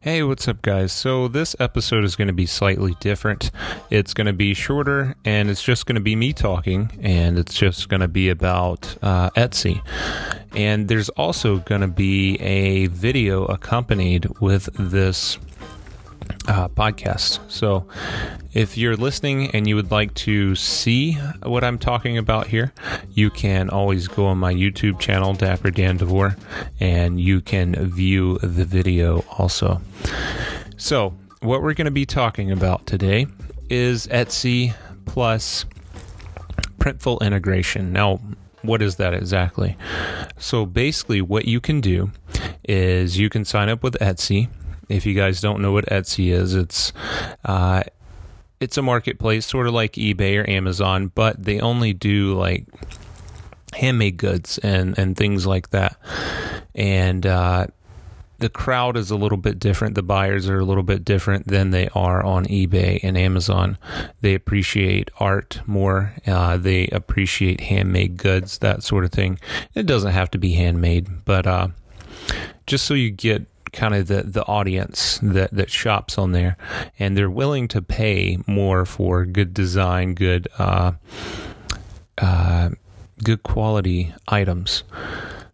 Hey, what's up, guys? So, this episode is going to be slightly different. It's going to be shorter and it's just going to be me talking, and it's just going to be about uh, Etsy. And there's also going to be a video accompanied with this uh, podcast. So, if you're listening and you would like to see what I'm talking about here, you can always go on my YouTube channel, Dapper Dan DeVore, and you can view the video also. So, what we're going to be talking about today is Etsy plus Printful integration. Now, what is that exactly? So, basically, what you can do is you can sign up with Etsy if you guys don't know what Etsy is, it's uh, it's a marketplace, sort of like eBay or Amazon, but they only do like handmade goods and and things like that. And uh, the crowd is a little bit different. The buyers are a little bit different than they are on eBay and Amazon. They appreciate art more. Uh, they appreciate handmade goods, that sort of thing. It doesn't have to be handmade, but uh, just so you get kind of the, the audience that, that shops on there, and they're willing to pay more for good design, good uh, uh, good quality items.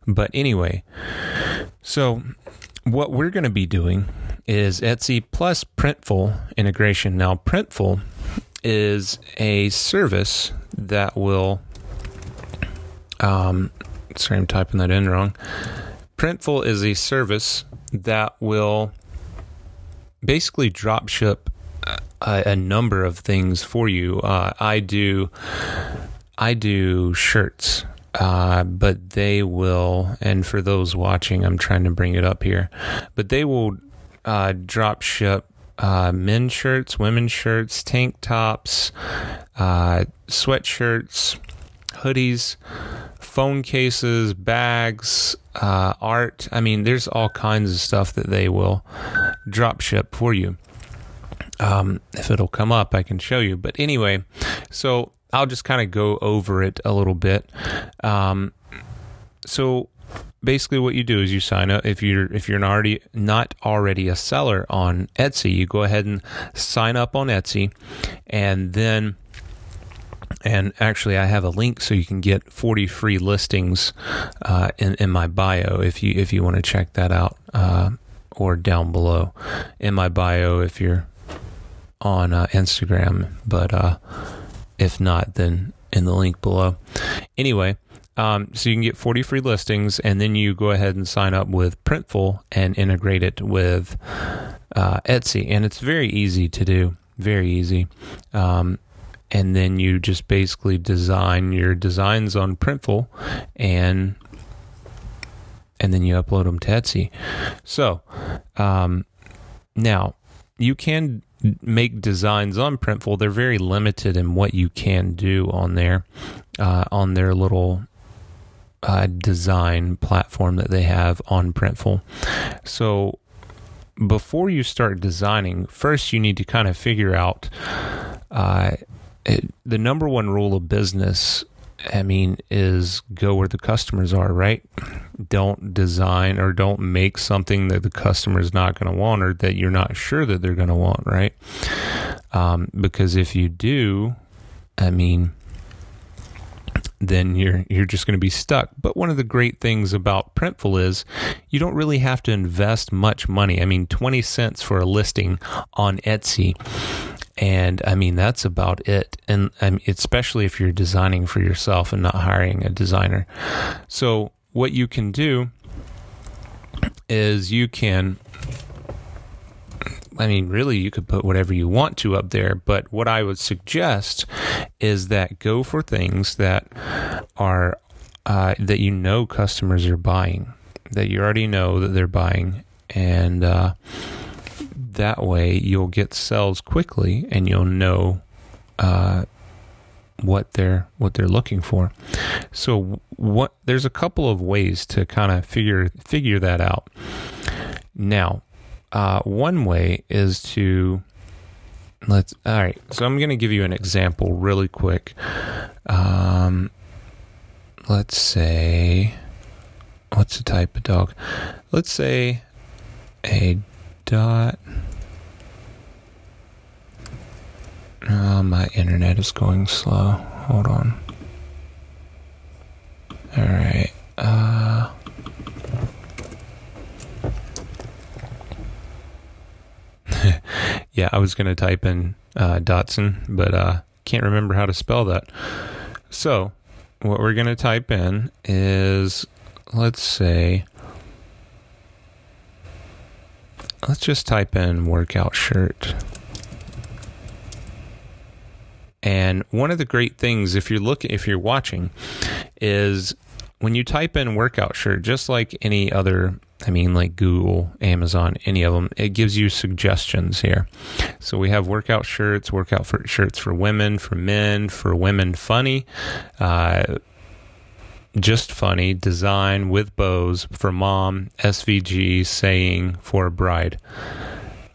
But anyway, so what we're going to be doing is Etsy plus Printful integration. Now, Printful is a service that will. Um, sorry, I'm typing that in wrong. Printful is a service that will basically drop ship a, a number of things for you. Uh, I do, I do shirts, uh, but they will. And for those watching, I'm trying to bring it up here, but they will uh, drop ship uh, men's shirts, women's shirts, tank tops, uh, sweatshirts, hoodies, phone cases, bags, uh, art. I mean, there's all kinds of stuff that they will drop ship for you. Um, if it'll come up, I can show you. But anyway, so I'll just kind of go over it a little bit. Um, so basically what you do is you sign up if you're if you're not already not already a seller on Etsy, you go ahead and sign up on Etsy and then and actually I have a link so you can get 40 free listings uh, in, in my bio if you if you want to check that out uh, or down below in my bio if you're on uh, Instagram. But uh, if not then in the link below. Anyway um, so you can get 40 free listings and then you go ahead and sign up with Printful and integrate it with uh, Etsy. And it's very easy to do. Very easy. Um, and then you just basically design your designs on Printful and and then you upload them to Etsy. So um, now you can make designs on Printful. They're very limited in what you can do on there uh, on their little uh, design platform that they have on Printful. So before you start designing, first you need to kind of figure out uh, it, the number one rule of business I mean, is go where the customers are, right? Don't design or don't make something that the customer is not going to want or that you're not sure that they're going to want, right? Um, because if you do, I mean, then you're you're just going to be stuck. But one of the great things about Printful is you don't really have to invest much money. I mean, 20 cents for a listing on Etsy and I mean, that's about it. And especially if you're designing for yourself and not hiring a designer. So, what you can do is you can, I mean, really, you could put whatever you want to up there. But what I would suggest is that go for things that are, uh, that you know customers are buying, that you already know that they're buying. And, uh, that way you'll get cells quickly and you'll know uh, what they're what they're looking for. So what there's a couple of ways to kind of figure figure that out. Now, uh, one way is to let's all right. So I'm going to give you an example really quick. Um, let's say what's the type of dog? Let's say a dot. Oh, my internet is going slow. Hold on. All right. Uh, yeah, I was going to type in uh, dachshund, but uh, can't remember how to spell that. So, what we're going to type in is, let's say, let's just type in workout shirt. And one of the great things, if you're looking, if you're watching, is when you type in workout shirt, just like any other, I mean, like Google, Amazon, any of them, it gives you suggestions here. So we have workout shirts, workout for, shirts for women, for men, for women funny, uh, just funny, design with bows for mom, SVG, saying for a bride.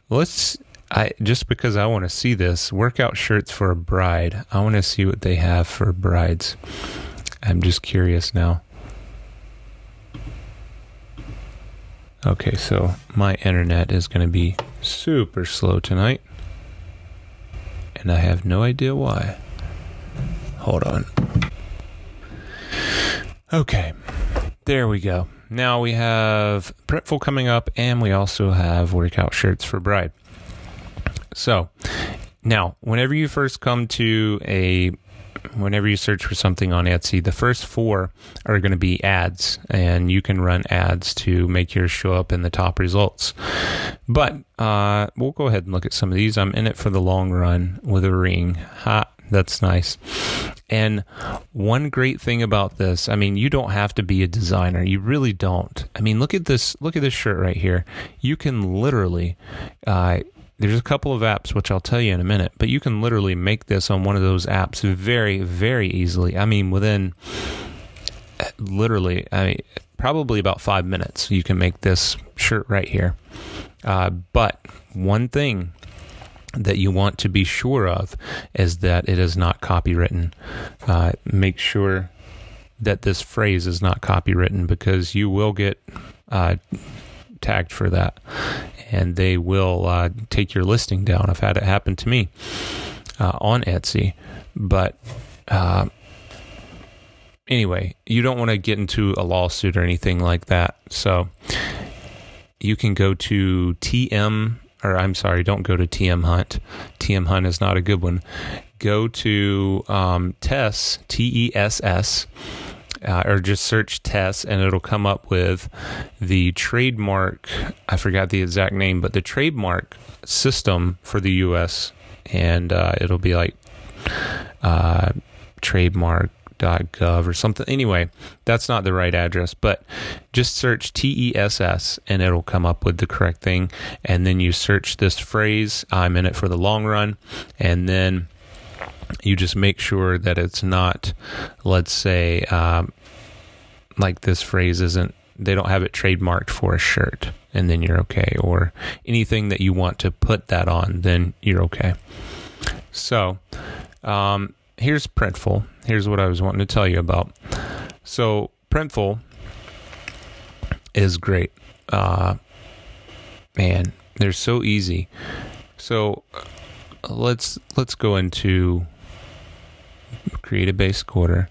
Let's I just because I want to see this workout shirts for a bride. I want to see what they have for brides. I'm just curious now. Okay, so my internet is going to be super slow tonight. And I have no idea why. Hold on. Okay, there we go. Now we have Printful coming up, and we also have workout shirts for bride. So now, whenever you first come to a whenever you search for something on Etsy, the first four are going to be ads, and you can run ads to make yours show up in the top results. But uh, we'll go ahead and look at some of these. I'm in it for the long run with a ring. Ha, that's nice. And one great thing about this, I mean, you don't have to be a designer. You really don't. I mean, look at this. Look at this shirt right here. You can literally. Uh, there's a couple of apps which I'll tell you in a minute, but you can literally make this on one of those apps very, very easily. I mean, within literally, I mean, probably about five minutes, you can make this shirt right here. Uh, but one thing that you want to be sure of is that it is not copywritten. Uh, make sure that this phrase is not copywritten because you will get uh, tagged for that and they will uh, take your listing down. I've had it happen to me uh, on Etsy, but uh, anyway, you don't want to get into a lawsuit or anything like that. So you can go to TM, or I'm sorry, don't go to TM Hunt. TM Hunt is not a good one. Go to um, TESS, T E S S uh, or just search TESS and it'll come up with the trademark. I forgot the exact name, but the trademark system for the U.S. and uh, it'll be like uh, trademark.gov or something. Anyway, that's not the right address, but just search TESS and it'll come up with the correct thing. And then you search this phrase, I'm in it for the long run, and then you just make sure that it's not, let's say, um, like this phrase isn't, they don't have it trademarked for a shirt, and then you're okay. Or anything that you want to put that on, then you're okay. So, um, here's Printful. Here's what I was wanting to tell you about. So, Printful is great. Uh, man, they're so easy. So, let's let's go into create a basic order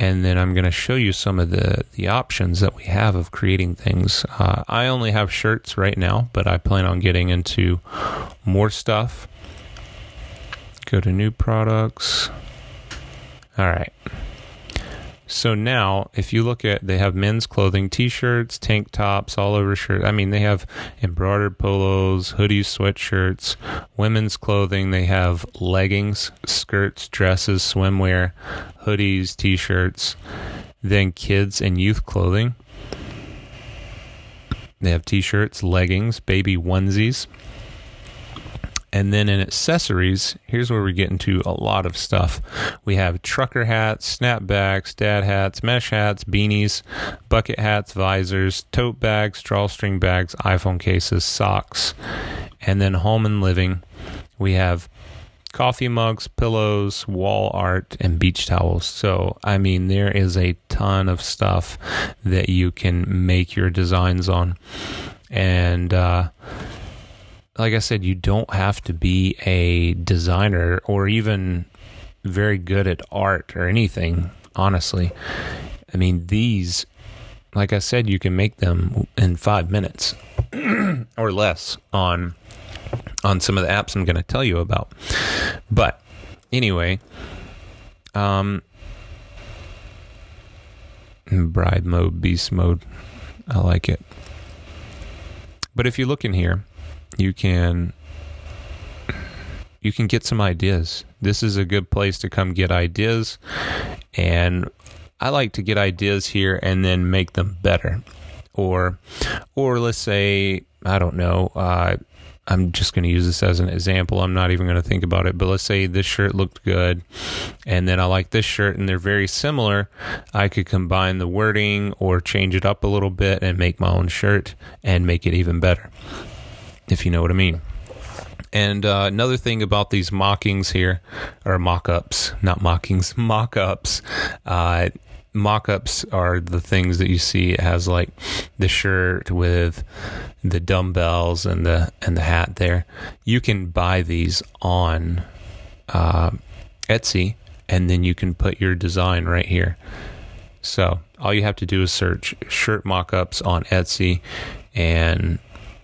and then I'm going to show you some of the the options that we have of creating things. Uh, I only have shirts right now, but I plan on getting into more stuff. Go to new products. All right. So now, if you look at, they have men's clothing, t-shirts, tank tops, all over shirt. I mean, they have embroidered polos, hoodies, sweatshirts, women's clothing. They have leggings, skirts, dresses, swimwear, hoodies, t-shirts. Then kids and youth clothing. They have t-shirts, leggings, baby onesies. And then in accessories, here's where we get into a lot of stuff. We have trucker hats, snapbacks, dad hats, mesh hats, beanies, bucket hats, visors, tote bags, drawstring bags, iPhone cases, socks. And then home and living, we have coffee mugs, pillows, wall art, and beach towels. So, I mean, there is a ton of stuff that you can make your designs on. And, uh, like I said, you don't have to be a designer or even very good at art or anything, honestly. I mean, these, like I said, you can make them in five minutes or less on on some of the apps I'm going to tell you about. But anyway, um, bride mode, beast mode, I like it. But if you look in here, you can you can get some ideas. This is a good place to come get ideas and I like to get ideas here and then make them better. Or or let's say I don't know, uh, I'm just going to use this as an example. I'm not even going to think about it, but let's say this shirt looked good and then I like this shirt and they're very similar. I could combine the wording or change it up a little bit and make my own shirt and make it even better if you know what I mean. And uh, another thing about these mockings here, or mock ups, not mockings, mock ups. Uh, mock ups are the things that you see. It has like the shirt with the dumbbells and the and the hat there. You can buy these on uh, Etsy, and then you can put your design right here. So all you have to do is search shirt mock ups on Etsy, and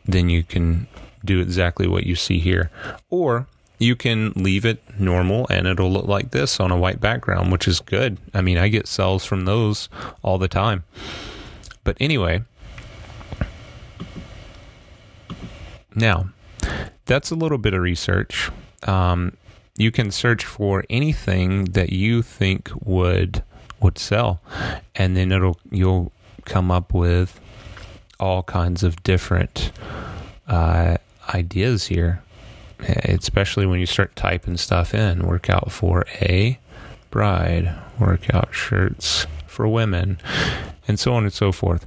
then you can do exactly what you see here. Or you can leave it normal and it'll look like this on a white background, which is good. I mean, I get sales from those all the time. But anyway, now that's a little bit of research. Um, you can search for anything that you think would would sell, and then it'll you'll come up with all kinds of different uh, ideas here, especially when you start typing stuff in. Workout for a bride, workout shirts for women, and so on and so forth.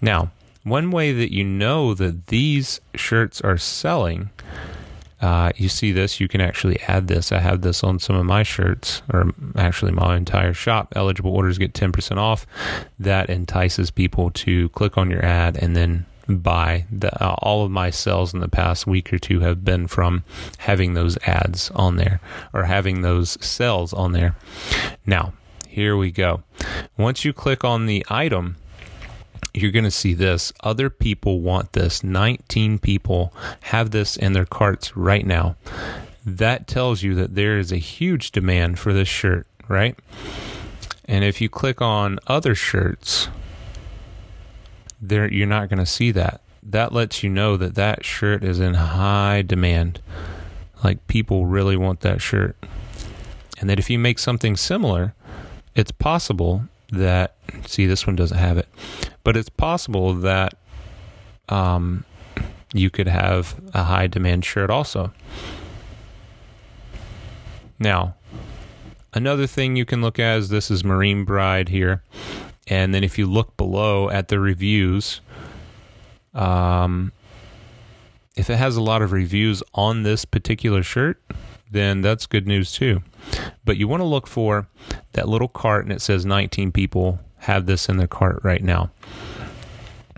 Now, one way that you know that these shirts are selling, uh, you see this, you can actually add this. I have this on some of my shirts, or actually my entire shop. Eligible orders get 10% off. That entices people to click on your ad and then buy. The, uh, all of my sales in the past week or two have been from having those ads on there or having those sales on there. Now, here we go. Once you click on the item, you're going to see this. Other people want this. 19 people have this in their carts right now. That tells you that there is a huge demand for this shirt, right? And if you click on other shirts, there you're not going to see that. That lets you know that that shirt is in high demand. Like people really want that shirt. And that if you make something similar, it's possible that see this one doesn't have it, but it's possible that um, you could have a high demand shirt also. Now, another thing you can look at is this is Marine Bride here. And then if you look below at the reviews, um, if it has a lot of reviews on this particular shirt, then that's good news too. But you want to look for that little cart and it says 19 people have this in their cart right now.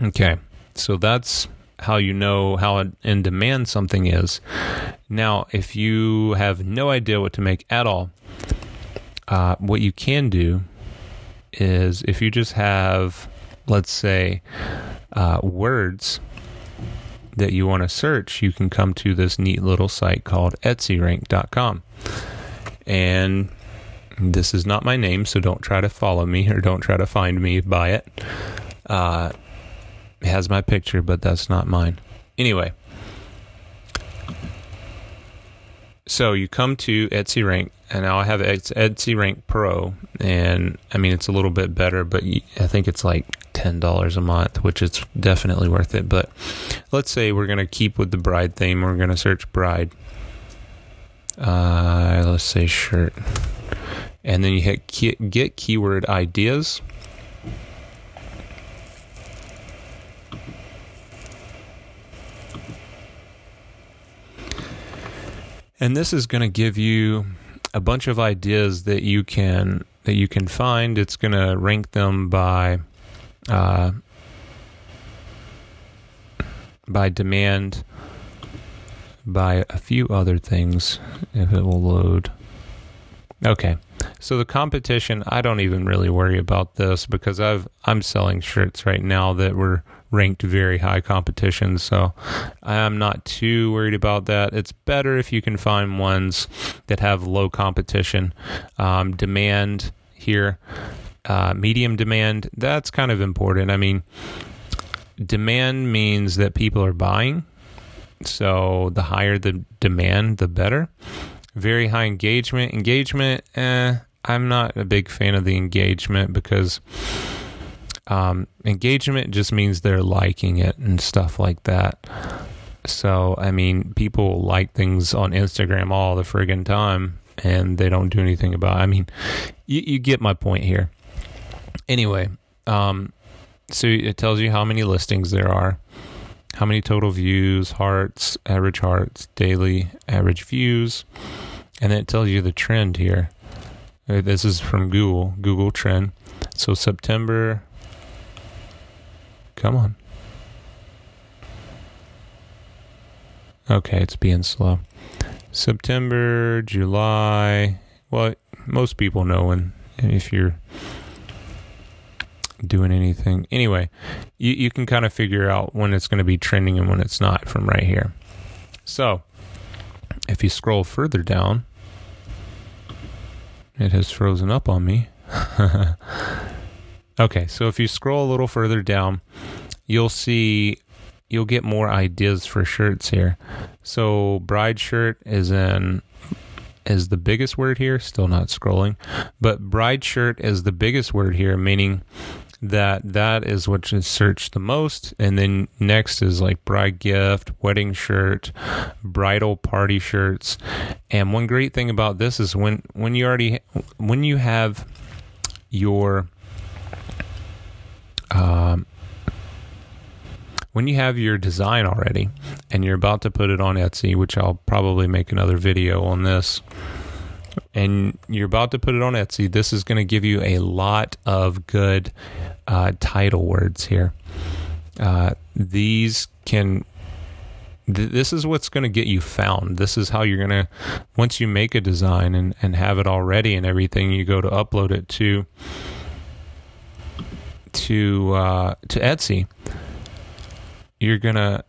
Okay, so that's how you know how in demand something is. Now, if you have no idea what to make at all, uh, what you can do is if you just have, let's say, uh, words that you want to search, you can come to this neat little site called etsyrank.com. And this is not my name, so don't try to follow me or don't try to find me by it. Uh, it has my picture, but that's not mine. Anyway, so you come to Etsy Rank, and now I have it's Etsy Rank Pro, and I mean it's a little bit better, but I think it's like ten dollars a month, which is definitely worth it. But let's say we're gonna keep with the bride theme. We're gonna search bride. Uh, let's say shirt, and then you hit key, get keyword ideas. And this is going to give you a bunch of ideas that you can that you can find. It's going to rank them by uh, by demand by a few other things if it will load. Okay. So the competition, I don't even really worry about this because I've I'm selling shirts right now that were ranked very high competition, so I'm not too worried about that. It's better if you can find ones that have low competition. Um, demand here, uh, medium demand, that's kind of important. I mean, demand means that people are buying, so the higher the demand, the better. Very high engagement. Engagement, eh, I'm not a big fan of the engagement because um, engagement just means they're liking it and stuff like that. So, I mean, people like things on Instagram all the friggin' time and they don't do anything about it. I mean, you, you get my point here. Anyway, um, so it tells you how many listings there are, how many total views, hearts, average hearts, daily average views, and then it tells you the trend here. Uh, this is from Google, Google Trend. So September, come on. Okay, it's being slow. September, July. Well, most people know when if you're doing anything. Anyway, you, you can kind of figure out when it's going to be trending and when it's not from right here. So, if you scroll further down, it has frozen up on me. okay, so if you scroll a little further down, you'll see you'll get more ideas for shirts here. So bride shirt is in is the biggest word here, still not scrolling, but bride shirt is the biggest word here, meaning that that is what is searched the most and then next is like bride gift wedding shirt bridal party shirts and one great thing about this is when when you already when you have your um when you have your design already and you're about to put it on Etsy, which I'll probably make another video on this, and you're about to put it on Etsy, this is going to give you a lot of good uh, title words here. Uh, these can th- this is what's going to get you found. This is how you're going to, once you make a design and, and have it all ready and everything, you go to upload it to to uh, to Etsy you're gonna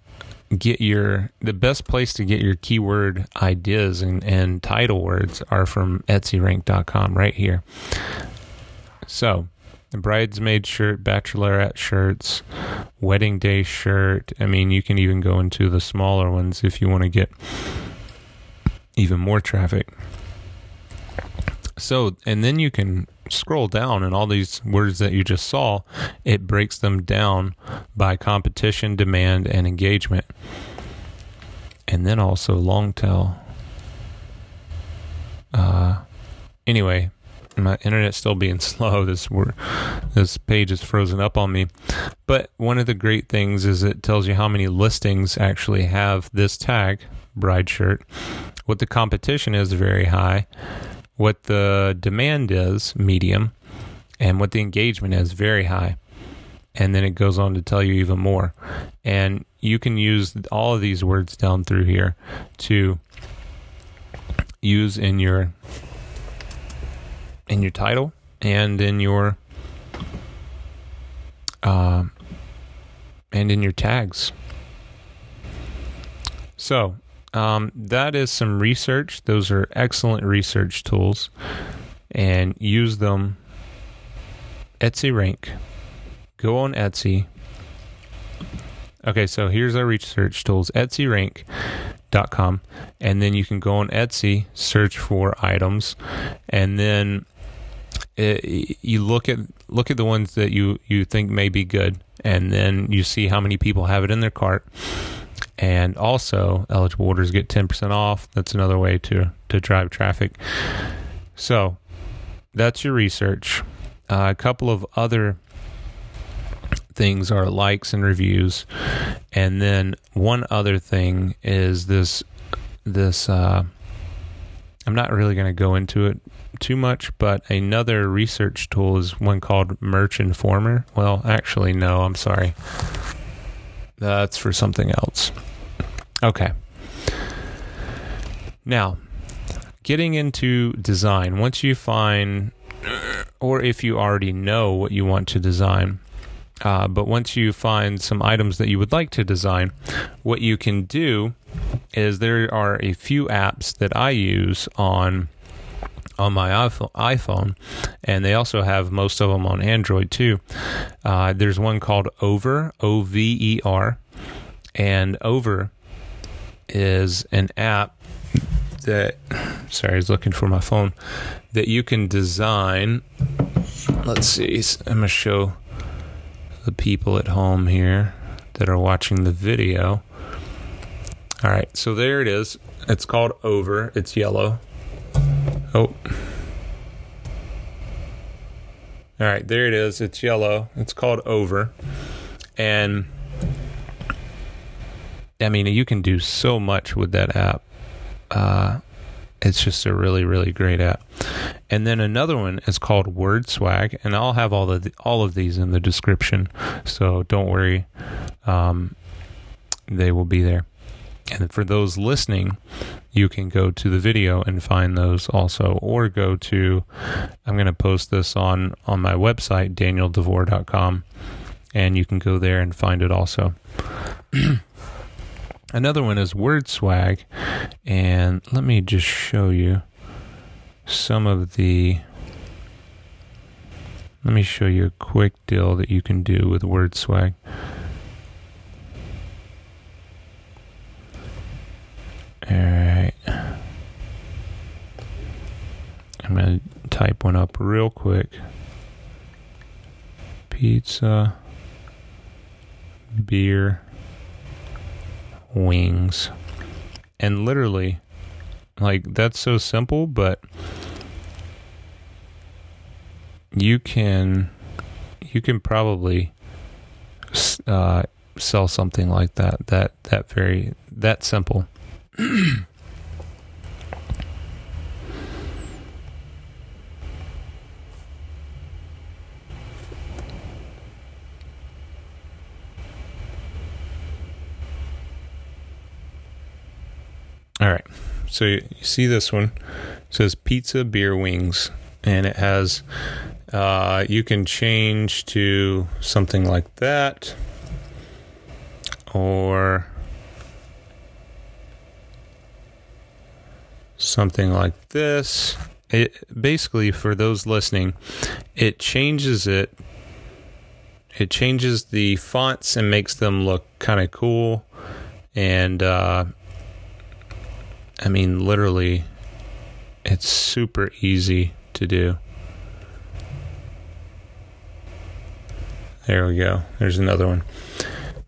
get your the best place to get your keyword ideas and, and title words are from etsyrank.com right here. So the bridesmaid shirt bachelorette shirts wedding day shirt. I mean you can even go into the smaller ones if you want to get even more traffic so and then you can scroll down and all these words that you just saw, it breaks them down by competition, demand, and engagement. And then also long tail. Uh, anyway, my internet's still being slow. This this page is frozen up on me. But one of the great things is it tells you how many listings actually have this tag, bride shirt. What the competition is very high what the demand is, medium, and what the engagement is, very high. And then it goes on to tell you even more. And you can use all of these words down through here to use in your in your title and in your uh, and in your tags. So um, that is some research. Those are excellent research tools, and use them. Etsy Rank. Go on Etsy. Okay, so here's our research tools etsyrank.com. And then you can go on Etsy, search for items, and then it, you look at look at the ones that you, you think may be good, and then you see how many people have it in their cart and also eligible orders get 10% off. That's another way to to drive traffic. So that's your research. Uh, a couple of other things are likes and reviews, and then one other thing is this this. Uh, I'm not really going to go into it too much, but another research tool is one called Merch Informer. Well, actually, no, I'm sorry. That's for something else. Okay. Now, getting into design, once you find, or if you already know what you want to design, uh, but once you find some items that you would like to design, what you can do is there are a few apps that I use on on my iPhone, and they also have most of them on Android too. Uh, there's one called Over, O V E R, and Over is an app that. Sorry, I was looking for my phone. That you can design. Let's see. I'm gonna show the people at home here that are watching the video. All right, so there it is. It's called Over. It's yellow. Oh. All right, there it is. It's yellow. It's called Over. And I mean, you can do so much with that app. Uh, it's just a really, really great app. And then another one is called Word Swag, and I'll have all of the, all of these in the description, so don't worry, um, they will be there. And for those listening, you can go to the video and find those also, or go to. I'm going to post this on on my website danieldevore.com, and you can go there and find it also. Another one is Word Swag, and let me just show you some of the. Let me show you a quick deal that you can do with Word Swag. All right. I'm going to type one up real quick. Pizza, beer, wings. And literally, like, that's so simple, but you can you can probably uh, sell something like that that that very that simple All right. So you, see this one it says pizza beer wings and it has uh, you can change to something like that or something like this. It basically for those listening, it changes it. It changes the fonts and makes them look kind of cool. And uh, I mean, literally, it's super easy to do. There we go. There's another one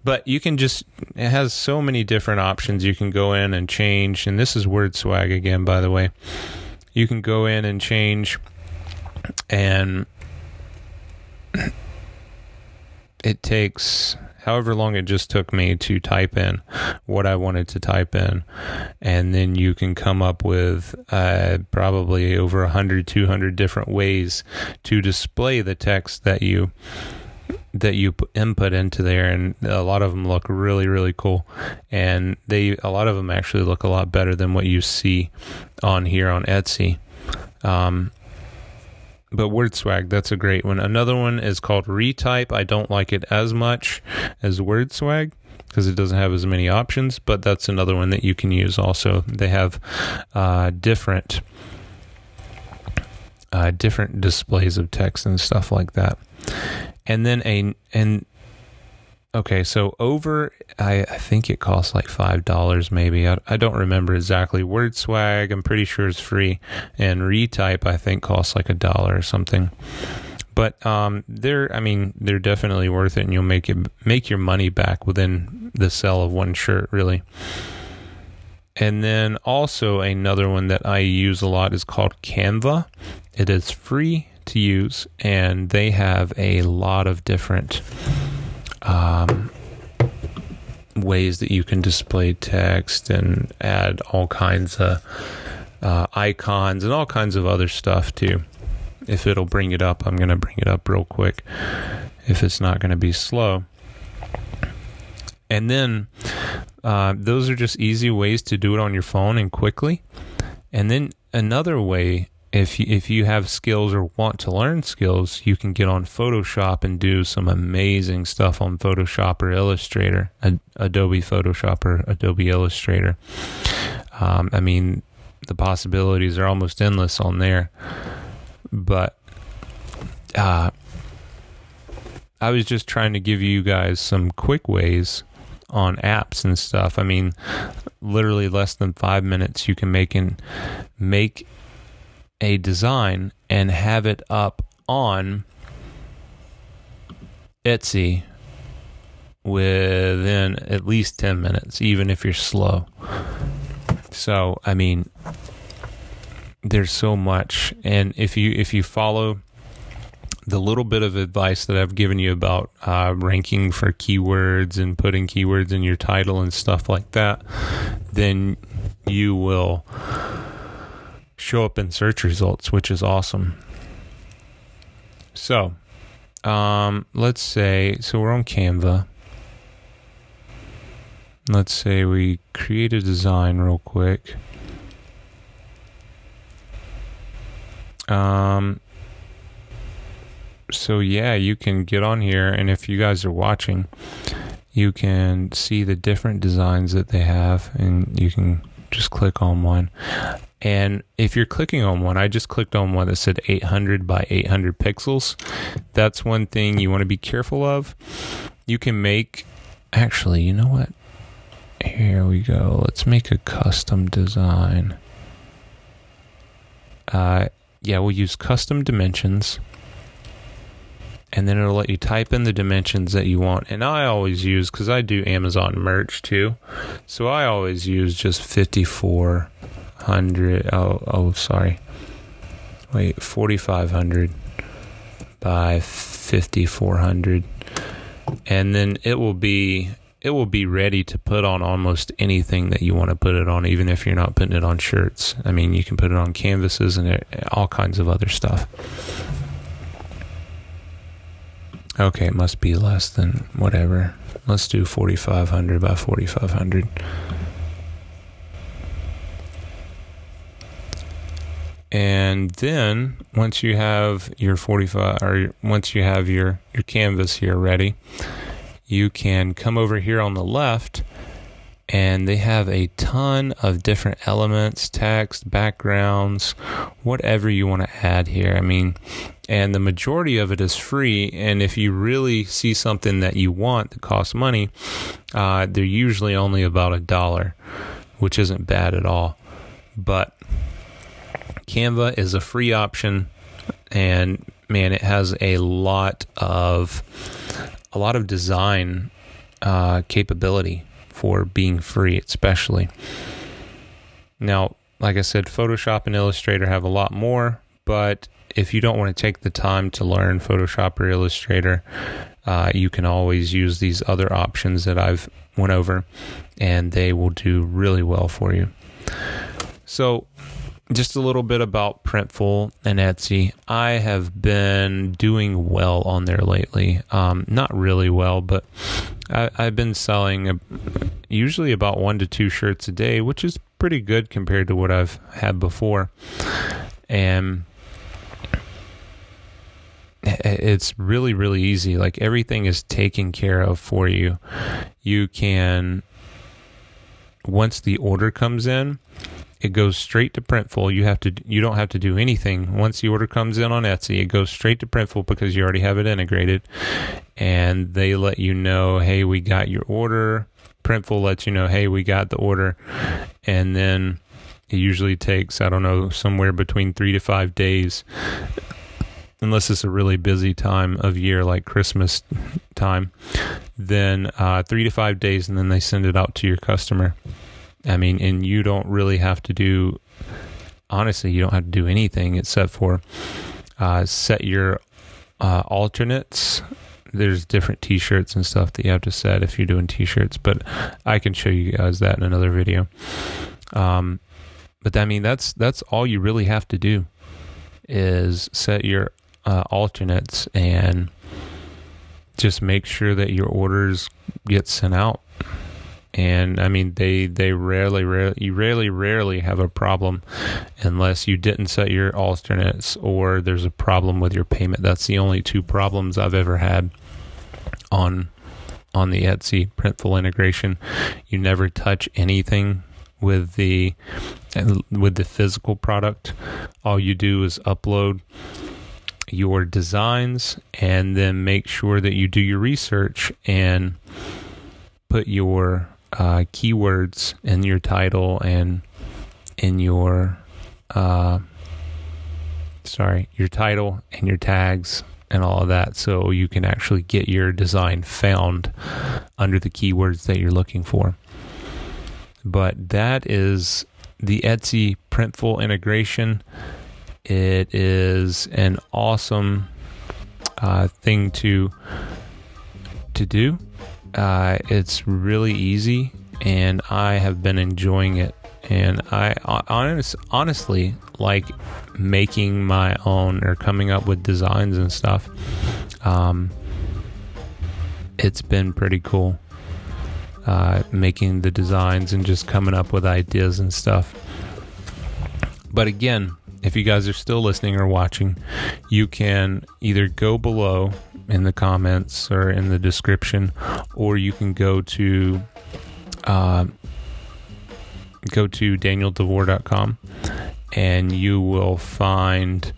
but you can just it has so many different options you can go in and change and this is word swag again by the way you can go in and change and it takes however long it just took me to type in what I wanted to type in. And then you can come up with uh, probably over 100, 200 different ways to display the text that you that you input into there. And a lot of them look really really cool. And they a lot of them actually look a lot better than what you see on here on Etsy. Um, but word swag that's a great one. Another one is called retype. I don't like it as much as word swag because it doesn't have as many options but that's another one that you can use also. They have uh, different uh, different displays of text and stuff like that. And then a and okay so over i, I think it costs like five dollars maybe. I, I don't remember exactly word swag. I'm pretty sure it's free. And retype i think costs like a dollar or something. But um, they're i mean they're definitely worth it and you'll make it make your money back within the sale of one shirt really. And then also another one that i use a lot is called canva. It is free to use, and they have a lot of different um, ways that you can display text and add all kinds of uh, icons and all kinds of other stuff too. If it'll bring it up, I'm going to bring it up real quick if it's not going to be slow. And then uh, those are just easy ways to do it on your phone and quickly. And then another way, if you, if you have skills or want to learn skills, you can get on Photoshop and do some amazing stuff on Photoshop or Illustrator, Adobe Photoshop or Adobe Illustrator. Um, I mean, the possibilities are almost endless on there. But uh, I was just trying to give you guys some quick ways on apps and stuff. I mean, literally less than five minutes, you can make and make a design and have it up on Etsy within at least 10 minutes, even if you're slow. So, I mean, there's so much and if you if you follow the little bit of advice that I've given you about uh, ranking for keywords and putting keywords in your title and stuff like that, then you will show up in search results, which is awesome. So, um, let's say, so we're on Canva. Let's say we create a design real quick. Um, so yeah, you can get on here, and if you guys are watching, you can see the different designs that they have, and you can just click on one. And if you're clicking on one, I just clicked on one that said 800 by 800 pixels. That's one thing you want to be careful of. You can make, actually, you know what? Here we go. Let's make a custom design. Uh, yeah, we'll use custom dimensions and then it'll let you type in the dimensions that you want. And I always use because I do Amazon merch too, so I always use just fifty four hundred. Oh, oh, sorry. Wait, forty five hundred by fifty four hundred, and then it will be it will be ready to put on almost anything that you want to put it on, even if you're not putting it on shirts. I mean, you can put it on canvases and uh, all kinds of other stuff. Okay, it must be less than whatever. Let's do 4500 by 4500. And then once you have your 45 or once you have your your canvas here ready, you can come over here on the left and they have a ton of different elements, text, backgrounds, whatever you want to add here. I mean, and the majority of it is free. And if you really see something that you want that costs money, uh, they're usually only about a dollar, which isn't bad at all. But Canva is a free option, and man, it has a lot of a lot of design uh, capability for being free, especially. Now, like I said, Photoshop and Illustrator have a lot more, but if you don't want to take the time to learn Photoshop or Illustrator, uh, you can always use these other options that I've went over, and they will do really well for you. So, just a little bit about Printful and Etsy. I have been doing well on there lately. Um, not really well, but I, have been selling a, usually about one to two shirts a day, which is pretty good compared to what I've had before. And it's really, really easy. Like everything is taken care of for you. You can, once the order comes in, it goes straight to Printful. You have to you don't have to do anything. Once the order comes in on Etsy, it goes straight to Printful because you already have it integrated. And they let you know, hey, we got your order. Printful lets you know, hey, we got the order. And then it usually takes, I don't know, somewhere between three to five days. Unless it's a really busy time of year like Christmas time, then uh, three to five days, and then they send it out to your customer. I mean, and you don't really have to do, honestly, you don't have to do anything except for uh, set your uh, alternates. There's different t shirts and stuff that you have to set if you're doing t shirts, but I can show you guys that in another video. Um, but I mean, that's that's all you really have to do is set your uh, alternates and just make sure that your orders get sent out and I mean they they rarely rarely you rarely rarely have a problem unless you didn't set your alternates or there's a problem with your payment. That's the only two problems I've ever had on on the Etsy Printful integration. You never touch anything with the with the physical product. All you do is upload your designs and then make sure that you do your research and put your uh, keywords in your title and in your uh, sorry your title and your tags and all of that so you can actually get your design found under the keywords that you're looking for but that is the Etsy Printful integration. It is an awesome uh, thing to to do. Uh, it's really easy, and I have been enjoying it. And I honest, honestly like making my own or coming up with designs and stuff. Um, it's been pretty cool uh, making the designs and just coming up with ideas and stuff. But again, if you guys are still listening or watching, you can either go below in the comments or in the description, or you can go to uh, go to danieldevore.com and you will find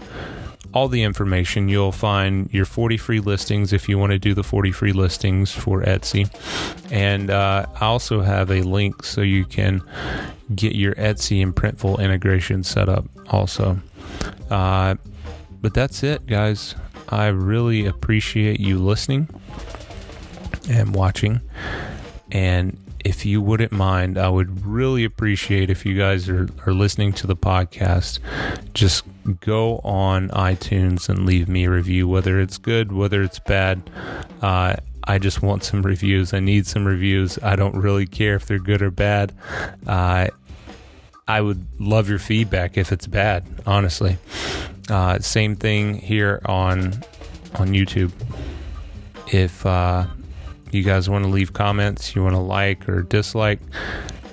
all the information. You'll find your 40 free listings if you want to do the 40 free listings for Etsy. And uh, I also have a link so you can get your Etsy and Printful integration set up also. Uh, but that's it, guys. I really appreciate you listening and watching. And if you wouldn't mind, I would really appreciate if you guys are, are listening to the podcast. Just go on iTunes and leave me a review, whether it's good, whether it's bad. Uh, I just want some reviews. I need some reviews. I don't really care if they're good or bad. Uh, I would love your feedback if it's bad, honestly. Uh, same thing here on on YouTube. If uh, you guys want to leave comments, you want to like or dislike,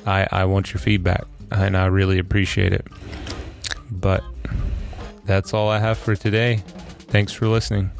I, I want your feedback and I really appreciate it. But that's all I have for today. Thanks for listening.